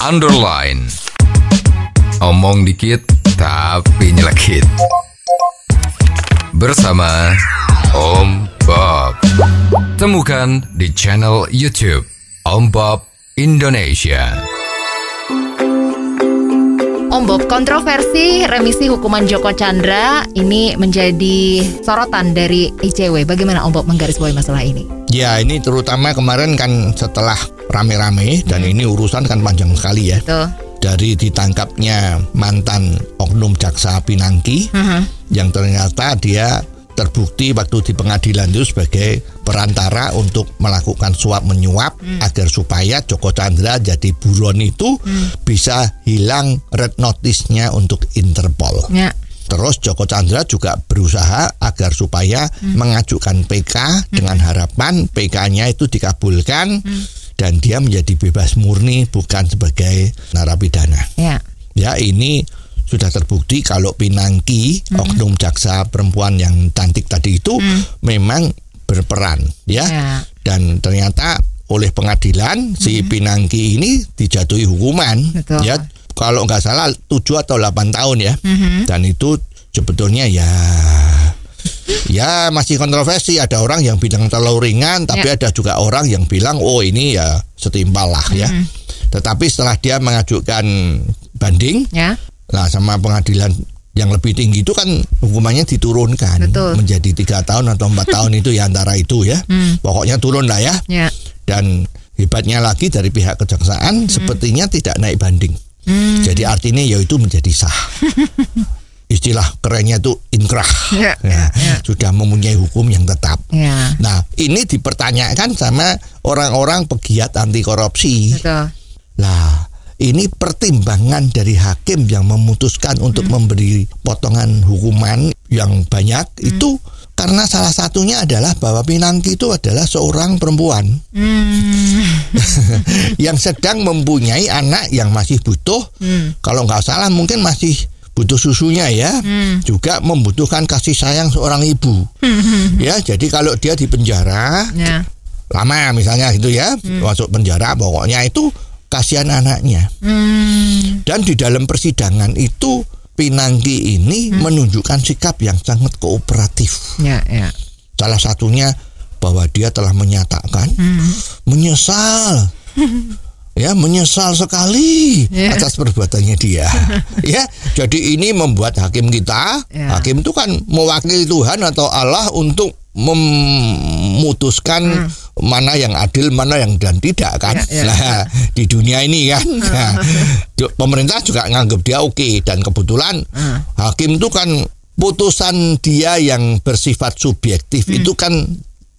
underline. Omong dikit tapi nyelekit. Bersama Om Bob. Temukan di channel YouTube Om Bob Indonesia. Om Bob, kontroversi remisi hukuman Joko Chandra ini menjadi sorotan dari ICW. Bagaimana Om Bob menggarisbawahi masalah ini? Ya ini terutama kemarin kan setelah rame-rame dan ini urusan kan panjang sekali ya. Tuh. Dari ditangkapnya mantan oknum jaksa Pinangki yang ternyata dia terbukti waktu di pengadilan itu sebagai perantara untuk melakukan suap menyuap agar supaya Joko Chandra jadi buron itu bisa hilang red notice-nya untuk Interpol. Ya. Terus Joko Chandra juga berusaha agar supaya mengajukan PK dengan harapan PK-nya itu dikabulkan dan dia menjadi bebas murni bukan sebagai narapidana. Ya. Ya ini sudah terbukti kalau Pinangki oknum jaksa perempuan yang cantik tadi itu memang berperan ya. Ya. dan ternyata oleh pengadilan si Pinangki ini dijatuhi hukuman Betul. ya kalau nggak salah 7 atau 8 tahun ya dan itu sebetulnya ya ya masih kontroversi ada orang yang bilang terlalu ringan tapi Ya. ada juga orang yang bilang oh ini ya setimpal lah ya tetapi setelah dia mengajukan banding Ya. Nah, sama pengadilan yang lebih tinggi itu kan hukumannya diturunkan Betul. menjadi tiga tahun atau empat tahun itu ya antara itu ya. Pokoknya turun lah ya. Ya. Dan hebatnya lagi dari pihak kejaksaan sepertinya tidak naik banding. Jadi artinya ya itu menjadi sah. Istilah kerennya itu inkrah. Ya, Ya, ya. Sudah mempunyai hukum yang tetap. Ya. Nah, ini dipertanyakan sama orang-orang pegiat anti korupsi. Betul. Lah, ini pertimbangan dari hakim yang memutuskan untuk memberi potongan hukuman yang banyak itu karena salah satunya adalah bahwa Pinangki itu adalah seorang perempuan Hmm. yang sedang mempunyai anak yang masih butuh kalau nggak salah mungkin masih butuh susunya ya juga membutuhkan kasih sayang seorang ibu ya jadi kalau dia di penjara Ya. lama misalnya gitu ya masuk penjara pokoknya itu kasihan anaknya Hmm. dan di dalam persidangan itu Pinangki ini menunjukkan sikap yang sangat kooperatif Ya. Ya. salah satunya bahwa dia telah menyatakan menyesal ya menyesal sekali Ya. atas perbuatannya dia. Ya jadi ini membuat hakim kita Ya. hakim itu kan mewakili Tuhan atau Allah untuk memutuskan mana yang adil mana yang dan tidak kan? Ya, ya. nah di dunia ini kan nah, pemerintah juga nganggap dia oke. Dan kebetulan hakim itu kan putusan dia yang bersifat subjektif itu kan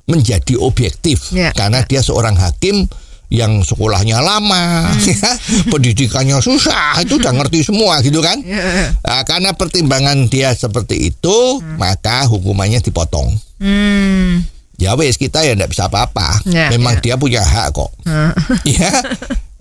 menjadi objektif. Ya, karena dia seorang hakim yang sekolahnya lama, ya, pendidikannya susah, itu udah ngerti semua gitu kan? Ya. Nah, karena pertimbangan dia seperti itu, maka hukumannya dipotong. Hmm. Ya wes kita ya tidak bisa apa-apa. Ya, Memang ya. dia punya hak kok. ya.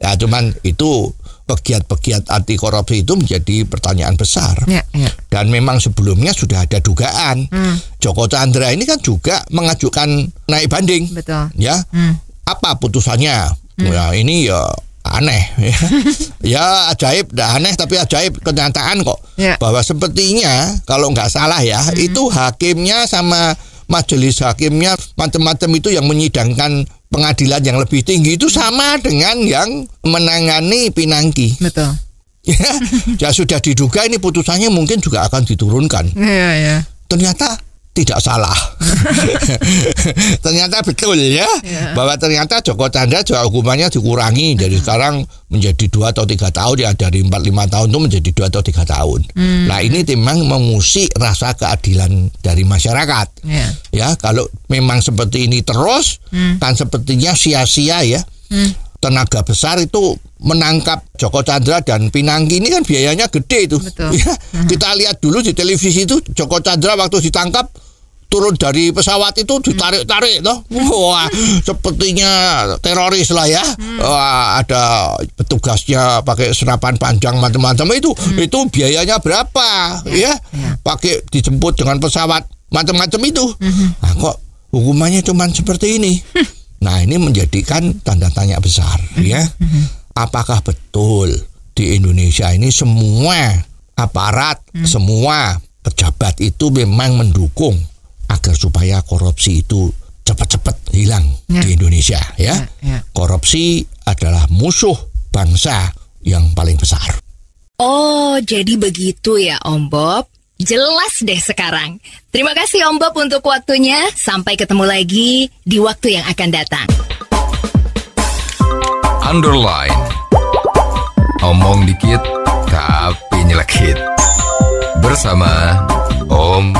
Ya cuman itu pegiat-pegiat anti korupsi itu menjadi pertanyaan besar. Ya. Ya. Dan memang sebelumnya sudah ada dugaan. Hmm. Joko Chandra ini kan juga mengajukan naik banding. Betul. Ya. Hmm. Apa putusannya? Ya ini ya aneh ya. ya ajaib dah aneh tapi ajaib kenyataan kok Ya. bahwa sepertinya kalau nggak salah ya itu hakimnya sama majelis hakimnya macam-macam itu yang menyidangkan pengadilan yang lebih tinggi itu sama dengan yang menangani Pinangki Betul. ya, ya sudah diduga ini putusannya mungkin juga akan diturunkan Ya. Ya. ternyata tidak salah. ternyata betul ya, Ya. bahwa ternyata Joko Chandra juga hukumannya dikurangi dari sekarang menjadi dua atau tiga tahun ya dari empat lima tahun itu menjadi dua atau tiga tahun. Nah ini memang mengusik rasa keadilan dari masyarakat. Ya. Ya kalau memang seperti ini terus kan sepertinya sia-sia ya. Tenaga besar itu menangkap Joko Chandra dan Pinangki ini kan biayanya gede itu. Betul. Ya, kita lihat dulu di televisi itu Joko Chandra waktu ditangkap turun dari pesawat itu ditarik-tarik toh. Wah, sepertinya teroris lah ya. Wah, ada petugasnya pakai senapan panjang macam-macam itu. Itu biayanya berapa ya? Pakai dijemput dengan pesawat macam-macam itu. Nah, kok hukumannya cuma seperti ini? Nah, ini menjadikan tanda tanya besar ya. apakah betul di Indonesia ini semua aparat, semua pejabat itu memang mendukung agar supaya korupsi itu cepat-cepat hilang Ya. di Indonesia ya. Ya, ya. Korupsi adalah musuh bangsa yang paling besar. Oh, jadi begitu ya Om Bob. Jelas deh sekarang. Terima kasih Om Bob untuk waktunya. Sampai ketemu lagi di waktu yang akan datang. Underline. Omong dikit tapi nyelekit. Bersama Om